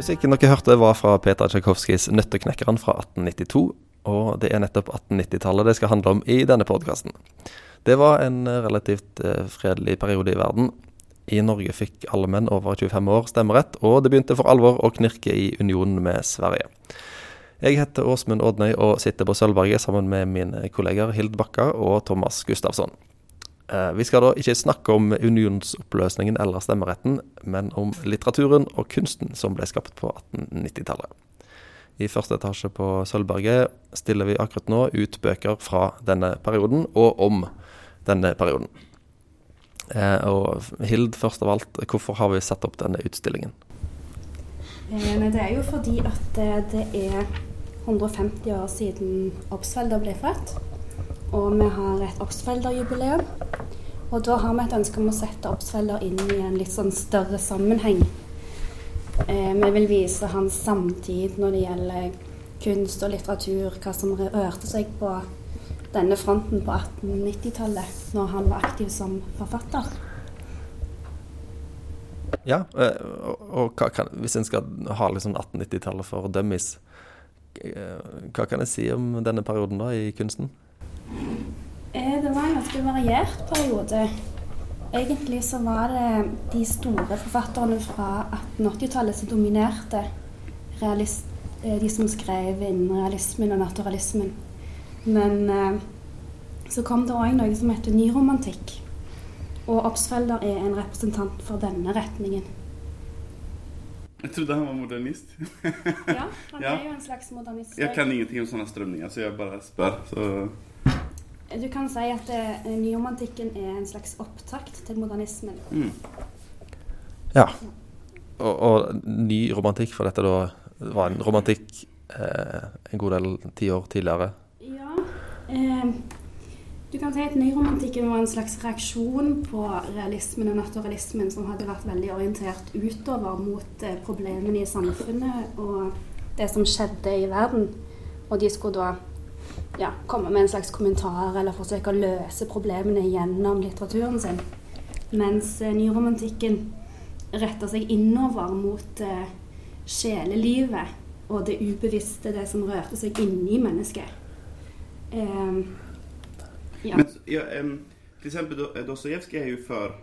Musikken dere hørte var fra Peter Tsjajkovskijs 'Nøtteknekkeren' fra 1892. Og det er nettopp 1890-tallet det skal handle om i denne podkasten. Det var en relativt eh, fredelig periode i verden. I Norge fikk alle menn over 25 år stemmerett, og det begynte for alvor å knirke i unionen med Sverige. Jeg heter Åsmund Odnøy og sitter på Sølvberget sammen med mine kolleger Hild Bakka og Thomas Gustafsson. Eh, vi skal da ikke snakke om unionsoppløsningen eller stemmeretten, men om litteraturen og kunsten som ble skapt på 1890-tallet. I første etasje på Sølvberget stiller vi akkurat nå ut bøker fra denne perioden, og om denne perioden. Eh, og Hild, først av alt, hvorfor har vi satt opp denne utstillingen? Eh, det er jo fordi at det er 150 år siden Obsfelder ble født. Og vi har et Obsfelder-jubileum. Og da har vi et ønske om å sette Obsfelder inn i en litt sånn større sammenheng. Eh, vi vil vise hans samtid når det gjelder kunst og litteratur, hva som rørte seg på denne fronten på 1890-tallet, når han var aktiv som forfatter. Ja, eh, og, og kan, hvis en skal ha liksom 1890-tallet for dummies, eh, hva kan jeg si om denne perioden da i kunsten? Eh, det var en ganske variert periode. Egentlig så var det de store forfatterne fra 1880-tallet som dominerte realist, eh, de som skrev innen realismen og naturalismen. Men eh, så kom det òg noe som heter nyromantikk. Og Obsfelder er en representant for denne retningen. Jeg trodde han var modernist. ja, han ja. er jo en slags modernist. Jeg kan ingenting om sånne strømninger, så jeg bare spør. Så du kan si at eh, nyromantikken er en slags opptakt til modernismen. Mm. Ja. Og, og ny romantikk, for dette da var en romantikk eh, en god del tiår tidligere? Ja. Eh, du kan si at nyromantikken var en slags reaksjon på realismen og naturalismen som hadde vært veldig orientert utover mot eh, problemene i samfunnet og det som skjedde i verden. Og de skulle da ja, komme med en slags kommentar eller forsøke å løse problemene gjennom litteraturen sin. Mens eh, nyromantikken retter seg innover mot eh, sjelelivet og det ubevisste, det som rørte seg inni mennesket. Um, ja. Men ja, um, for eksempel Dostojevskij er jo før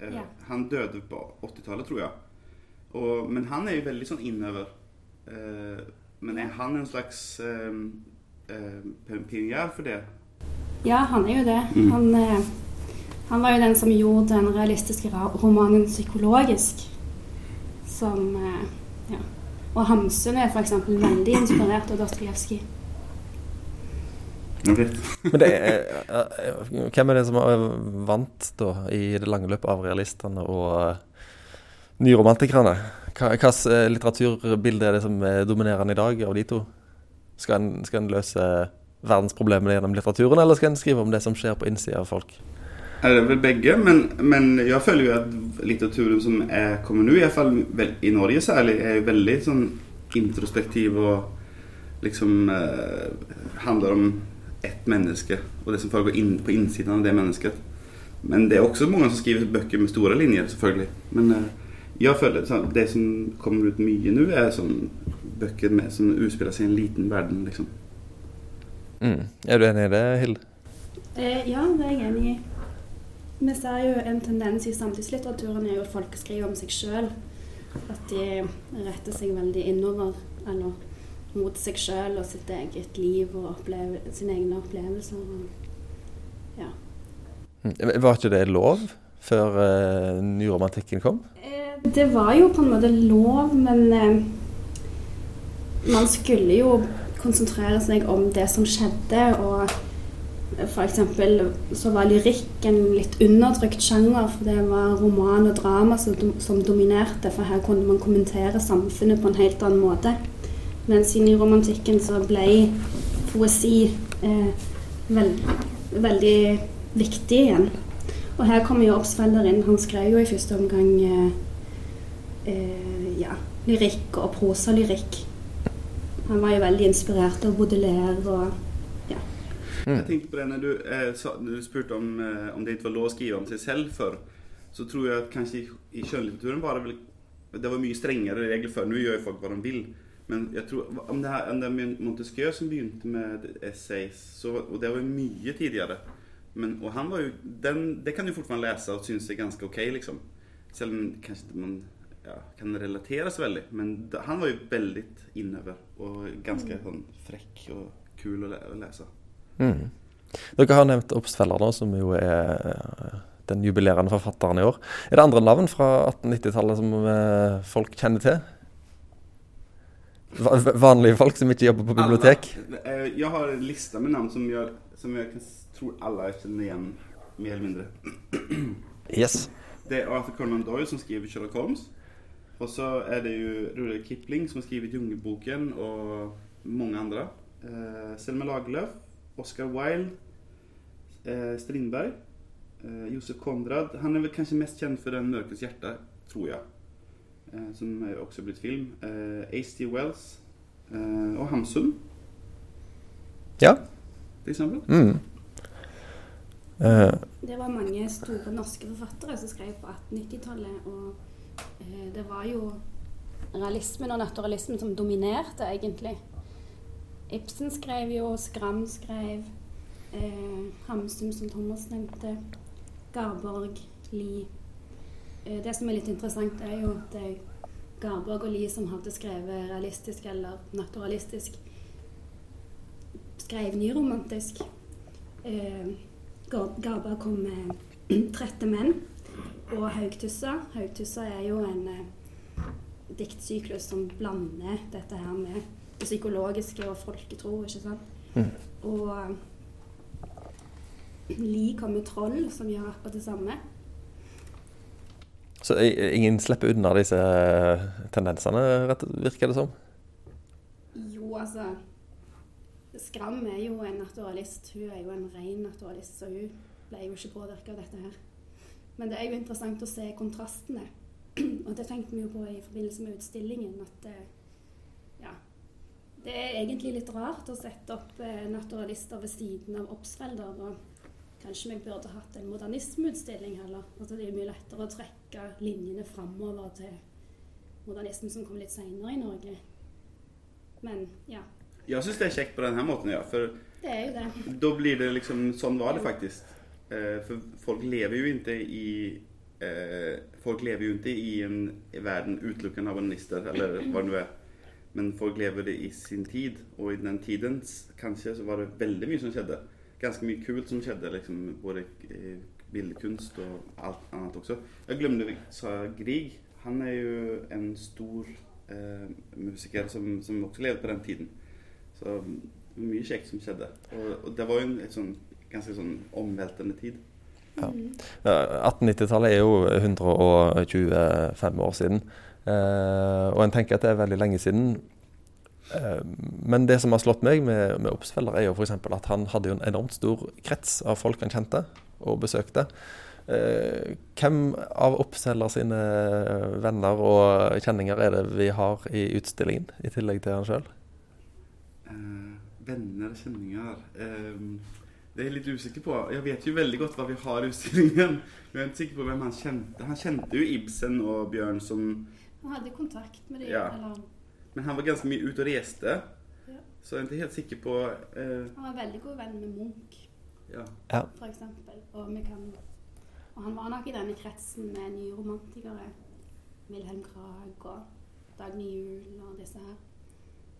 eh, ja. Han døde på 80-tallet, tror jeg. Og, men han er jo veldig sånn innover. Eh, men er han en slags um, eh, pionjær for det? Ja, han er jo det. Mm. Han, eh, han, var jo den som gjorde den realistiske romanen psykologisk. Som eh, ja. Og Hamsun er f.eks. veldig inspirert av Dostojevskij. Okay. Men det er, hvem er det som har vant da i det lange løpet av realistene og uh, nyromantikerne? Hvilket litteraturbilde er det som er dominerende i dag av de to? Skal en, skal en løse verdensproblemene gjennom litteraturen, eller skal en skrive om det som skjer på innsida av folk? Det er vel begge, men, men jeg føler jo at litteraturen som er, kommer nå, iallfall i Norge særlig, er veldig sånn introspektiv og liksom eh, handler om ett menneske og det som foregår inn, på innsiden av det mennesket. Men det er også mange som skriver bøker med store linjer, selvfølgelig. Men eh, jeg føler det som kommer ut mye nå, er sånn bøker med, som utspiller seg i en liten verden, liksom. Mm. Er du enig i det, Hilde? Eh, ja, det er jeg enig i. Vi ser jo en tendens i samtidslitteraturen er jo at folk skriver om seg sjøl. At de retter seg veldig innover, eller mot seg sjøl og sitt eget liv og oppleve, sine egne opplevelser. ja. Mm. Var ikke det lov før uh, nyromantikken kom? Eh, det var jo på en måte lov, men uh, man skulle jo konsentrere seg om det som skjedde, og f.eks. så var lyrikk en litt undertrykt sjanger, for det var roman og drama som, som, dominerte, for her kunne man kommentere samfunnet på en helt annen måte. Mens i romantikken så ble poesi eh, veld, veldig viktig igjen. Og her kommer jo Obsfelder inn. Han skrev jo i første omgang eh, eh, ja, lyrikk og prosalyrikk. Han var jo veldig inspirert av Baudelaire og ja. Mm. Jeg tenkte på det når du, eh, sa, når du spurte om, eh, om det ikke var lov å skrive om seg selv før, så tror jeg at kanskje i, i kjønnlitteraturen var det vel det var mye strengere regler før. Nå gjør jo folk hva de vil. Men jeg tror, om det, her, om det er Montesquieu som begynte med essays, så, og det var jo mye tidligere. Men, og han var jo, den, det kan du fortsatt lese og synes er ganske ok, liksom. Selv om kanskje man ja, kan relateres veldig. Men han var jo veldig innover og ganske Mm. sånn frekk og kul å, le, å lese. Mm. Dere har nevnt Obstfeller, da, som jo er eh, den jubilerende forfatteren i år. Er det andre navn fra 1890-tallet som eh, folk kjenner til? Va vanlige folk som ikke jobber på bibliotek? Alla, eh, jeg har en liste med navn som jeg, som jeg kan, tror alle kjenner igjen, mer eller mindre. Yes. Det er Arthur Conan Doyle som skriver Sherlock Holmes. Og så er det jo Rudyard Kipling som har skrevet 'Jungelboken' og mange andre. Eh, Selma Lagerlöf, Oscar Wilde, eh, Strindberg, eh, Josef Konrad. Han er vel kanskje mest kjent for Den mørkes hjerte, tror jeg. Eh, som er også blitt film. Eh, H.D. Wells eh, og Hamsun, Ja. for eksempel. Mm. Uh. Det var mange store norske forfattere som skrev på 1890-tallet. Og det var jo realismen og naturalismen som dominerte, egentlig. Ibsen skrev jo, Skram skrev, eh, Hamsum, som Thomas nevnte, Garborg, Lie. Eh, det som er litt interessant, er jo at det er Garborg og Lie som hadde skrevet realistisk eller naturalistisk, skrev nyromantisk. Eh, Garborg kom med 'Trette menn' og 'Haugtussa'. 'Haugtussa' er jo en eh, diktsyklus som blander dette her med det psykologiske og folketro, ikke sant. Mm. Og eh, Li kommer 'Troll', som gjør akkurat det samme. så ingen slipper unna disse eh, tendensene, virker det som? Jo, altså Skram er jo en naturalist. Hun er jo en ren naturalist, så hun ble jo ikke påvirka av dette her. Men det er jo interessant å se kontrastene. Og det tenkte vi jo på i forbindelse med utstillingen, at eh, ja Det er egentlig litt rart å sette opp eh, naturalister ved siden av Obsfelder. Og kanskje vi burde hatt en modernismeutstilling heller. Altså det er mye lettere å trekke linjene framover til modernismen som kom litt seinere i Norge. Men ja, Jeg syns det er kjekt på denne måten, ja. For det er jo det. da blir det liksom Sånn var det faktisk. Eh, for folk lever jo ikke i eh, Folk lever jo ikke i en verden utelukkende av anister eller hva det nå er. Men folk lever det i sin tid, og i den tiden kanskje så var det veldig mye som skjedde. Ganske mye kult som skjedde, liksom, både eh, billedkunst og alt annet også. Jeg glemte sa Grieg. Han er jo en stor eh, musiker som, som også levde på den tiden. Så mye kjekt som skjedde. Og, og det var jo en sånn, ganske sånn omveltende tid. Ja. Eh, 1890-tallet er jo 125 år siden. Eh, og en tenker at det er veldig lenge siden. Eh, men det som har slått meg med, med Obstfeller, er jo f.eks. at han hadde en enormt stor krets av folk han kjente og besøkte. Eh, hvem av Oppsfeller sine venner og kjenninger er det vi har i utstillingen, i tillegg til han sjøl? Venner venner, kjenninger eh, Det er jeg litt usikker på. Jeg vet jo veldig godt hva vi har i utstillingen. Men jeg er ikke sikker på hvem han kjente. Han kjente jo Ibsen og Bjørn som Han hadde kontakt med dem. Ja. Eller Men han var ganske mye ute og reiste. Ja. Så jeg er ikke helt sikker på eh, han var veldig god venn med Munch, ja. Ja. for eksempel. Og, kan, og han var nok i denne kretsen med nye romantikere. Wilhelm Krag og Dagny Juel og disse her.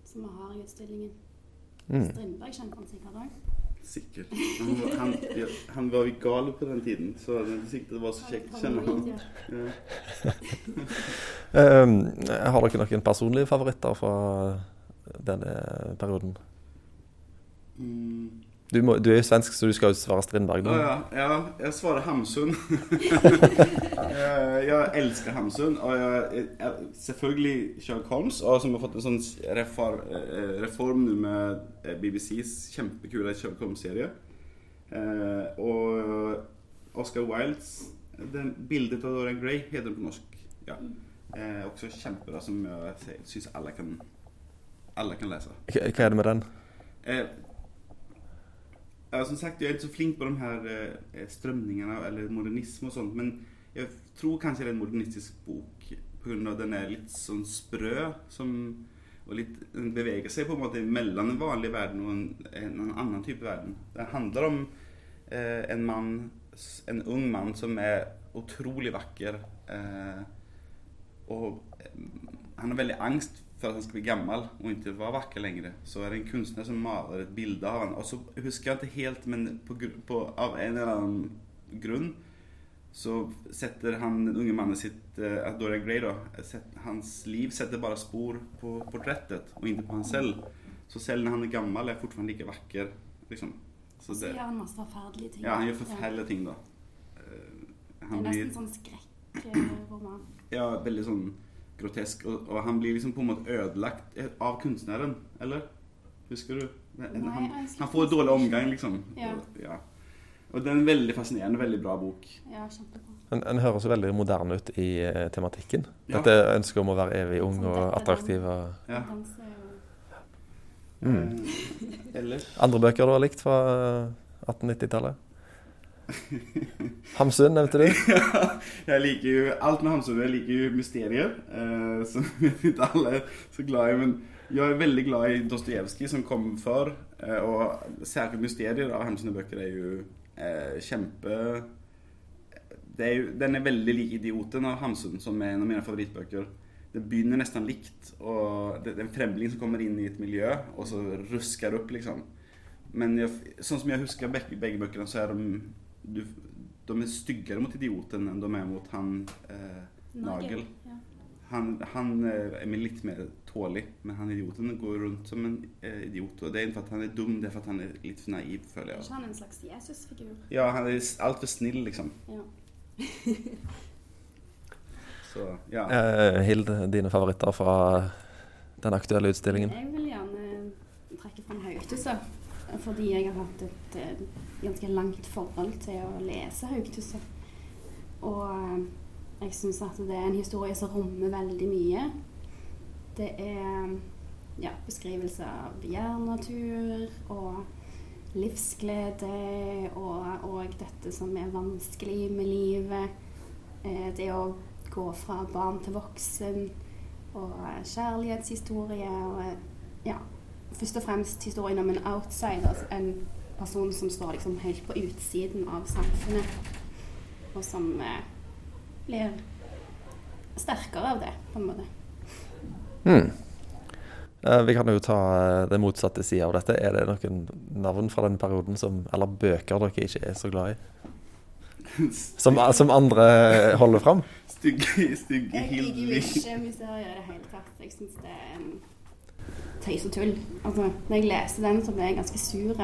Som vi har i utstillingen. Mm. Strindberg kjente han sikkert òg. Sikkert. Han var, han, ja, han var jo gal på den tiden, så er sikkert det var så kjekt å kjenne ham. Ja. um, har dere noen personlige favoritter fra denne perioden? Mm. Du, må, du er jo svensk, så du skal jo svare Strindberg. Ja, Da. ja, ja, jeg svarer Hamsun. jeg, jeg elsker Hamsun. Og jeg, jeg, selvfølgelig Sherlock Holmes, og som har fått en sånn reform, eh, reform nå med eh, BBCs kjempekule Sherlock Holmes-serie. Eh, og Oscar Wildes den, 'Bildet av Dorian Gray' heter den på norsk. Ja. Eh, også kjempebra, som jeg syns alle kan, alle kan lese. Hva er det med den? Eh, ja, som sagt, jag är inte så flink på de här strømningene, strömningarna eller modernism och sånt. Men jag tror kanskje det er en modernistisk bok at den er litt sånn sprø. Som, og litt, den beveger seg på en måte mellom en vanlig verden og en, en annen type verden. Den handler om eh, en mann, en ung mann som er utrolig vakker. Eh, og eh, han har veldig angst for at han skal bli gammel og ikke være vakker lenger. Så er det en kunstner som maler et bilde av han. Og så husker jeg ikke helt, men på, på, av en eller annen grunn så setter han den unge mannen sitt eh, Dorian Gray set, Hans liv setter bare spor på portrettet og ikke på han selv. Så selv når han er gammel, er han fortsatt like vakker. Liksom. Så det, gjør han masse forferdelige ting. ja, han gjør forferdelige ting, da. Eh, Det er er blir nesten sånn skrekkroman. ja, veldig sånn grotesk. Og, og han blir liksom på en måte ødelagt av kunstneren, eller? Husker du? Nei, han, han får dårlig omgang, liksom. Ja. Og, ja. og det er en veldig fascinerende, veldig bra bok. Ja, kjempebra. En, en høres veldig moderne ut i uh, tematikken. Ja. Dette ønsket om å være evig ung Sånn og attraktiv. Og Ja. Mm. Eh, andre bøker du har likt fra eh, 1890-tallet? Hamsun nevnte du. ja, Jeg liker jo alt med Hamsun. Jeg liker jo mysterier, eh, som ikke alle er så glad i. Men jeg er veldig glad i Dostojevskij, som kom før. Eh, og særlig mysterier av Hamsuns bøker er jo eh, kjempe det er jo, Den er veldig lik 'Idioten' av Hamsun, som er en av mine favorittbøker. Det begynner nesten likt. og Det det er en fremling som kommer inn i et miljø, og så rusker opp, liksom. Men jeg, sånn som jeg husker begge, begge bøkene, så er de du, De er styggere mot idioten enn de er mot han eh, Nagel. Ja. Han, han eh, er litt mer tålig, men han idioten går rundt som en eh, idiot. Og det er ikke at han er dum, det er at han er litt for naiv, føler Er jeg. ikke han en slags Jesusfigur? Ja, han er altfor snill, liksom. Ja. Så ja. Eh, Hild, dine favoritter fra den aktuelle utstillingen? Jeg vil gjerne trekke fram Haugtusset. Fordi jeg har hatt et eh, ganske langt forhold til å lese Haugtusset. Og eh, jeg syns at det er en historie som rommer veldig mye. Det er ja, beskrivelse av jærnatur og livsglede og, og dette som er vanskelig med livet. Eh, det å gå fra barn til voksen og eh, kjærlighetshistorie og ja, først og fremst historien om en outsider, en person som står liksom helt på utsiden av samfunnet, og som eh, blir sterkere av det, på en måte. Mm. Eh, vi kan jo ta eh, det motsatte sida av dette. Er det noen navn fra den perioden som, eller bøker dere ikke er så glad i? Som, som andre holder fram? Stygge, stygge Jeg liker jo Hildvig. ikke mysterier i det hele tatt. Jeg syns det er tøys og tull. Altså, når jeg leser den, så blir jeg ganske sur.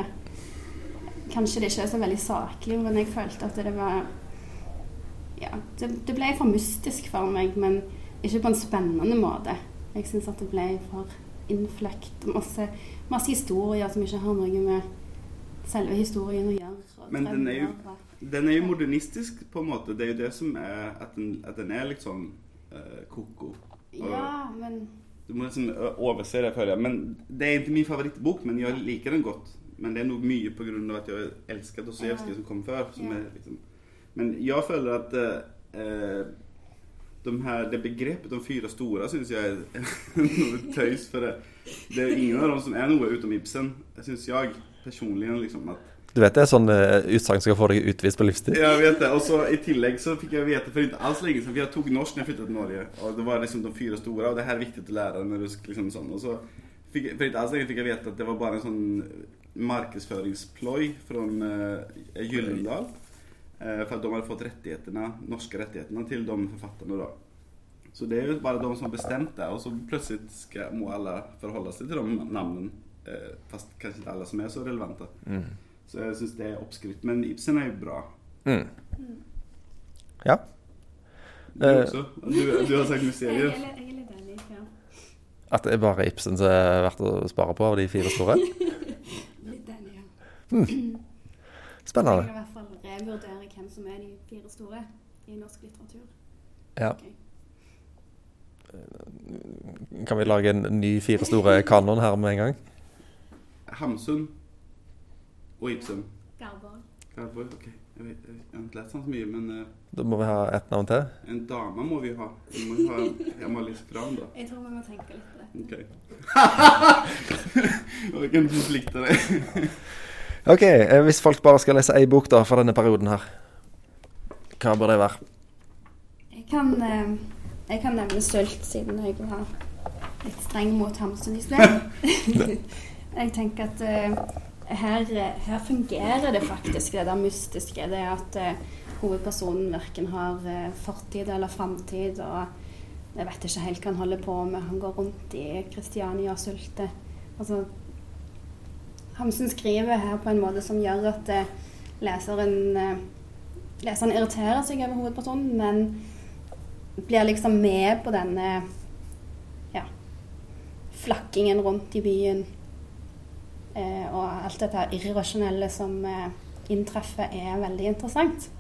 Kanskje det ikke er så veldig saklig, men jeg følte at det var Ja, det, det ble for mystisk for meg, men ikke på en spennende måte. Jeg syns at det ble for innfløkt. Masse, masse historier som ikke har noe med selve historien å gjøre. Men den er jo- Den er jo modernistisk, på en måte. Det er jo det som er at den, at den er litt sånn eh, ko-ko. Ja, men Du må liksom overse det, føler jeg. Men Det er ikke min favorittbok, men jeg liker den godt. Men det er nok mye på grunn av at jeg elsker Dostojevskij Ja. som kom før. Som Ja. er liksom. Men jeg føler at eh, de her, det begrepet de fyra stora syns jeg er noe tøys. For det, det er ingen av dem som er noe utom Ibsen, syns jeg personlig. Liksom, at Du vet det er sånn uh, utsagn som skal få deg utvist på livstid? jeg vet det. Og så i tillegg så fikk jeg vite for ikke alls lenge siden, for jeg tok norsk når jeg flyttet til Norge. Og det var liksom de fire store, og det her er viktig å lære når du liksom sånn. Og så fikk, for ikke alls lenge fikk jeg vite at det var bare en sånn markedsføringsploj fra uh, Gyllendal. eh, for at de hadde fått rettighetene, norske rettighetene til de forfatterne da. Så det er jo bare de som har bestemt det, og så plutselig skal, må alle forholde seg til de navnene. eh, fast kanskje ikke alle som er så relevante. Mm. Så jeg syns det er oppskrytt. Men Ibsen er jo bra. Mm. Ja. Du Eh. også? Du, du har sagt mysterier? er, litt- jeg er litt enig. Ja. At det er bare Ibsen som er verdt å spare på av de fire store? Litt Spennende. Jeg vil i hvert fall revurdere hvem som er de fire store i norsk litteratur. Ja. Okay. Kan vi lage en ny fire store kanon her med en gang? Hamsun og Ibsen. Garborg. Ok. Jeg, vet, jeg har ikke lest sånn så mye, men uh, Da må vi ha ett navn til. en dame må vi ha. Vi må ha Amalie Skram, da. Jeg tror vi må tenke litt på det. Ok. Hvilken konflikt er det? Ok, eh, hvis folk bare skal lese ei bok da for denne perioden her, hva bør det være? Jeg kan, eh, jeg kan nevne Sult, siden jeg var litt streng mot Hamsun i sted. jeg tenker at eh, her, her fungerer det faktisk, det der mystiske. Det at eh, hovedpersonen verken har eh, fortid eller framtid. Og jeg vet ikke helt hva han holder på med. Han går rundt i Kristiania og sulter. Altså, Hamsun skriver her på en måte som gjør at eh, leseren, eh, leseren irriterer seg over hovedpersonen, men blir liksom med på denne ja, flakkingen rundt i byen. Eh, og alt dette irrasjonelle som eh, inntreffer, er veldig interessant.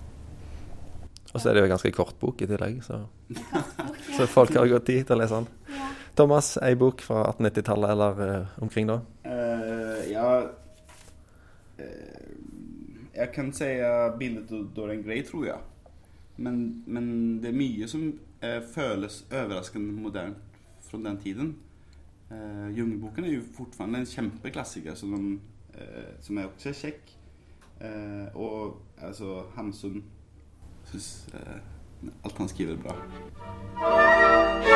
Og så er det jo en ganske kort bok i tillegg, så, så Ja. folk har godt tid til å lese den. Ja. Thomas, ei bok fra 1890-tallet eller eh, omkring da? Eh, ja eh, Jeg kan si bildet av Dorian Gray, tror jeg. Men, men det er mye som eh, føles overraskende moderne fra den tiden. Uh, Jungelboken er jo fortfarande en kjempeklassiker som, de, uh, som er også kjekk. Uh, og altså Hamsun syns uh, alt han skriver er bra.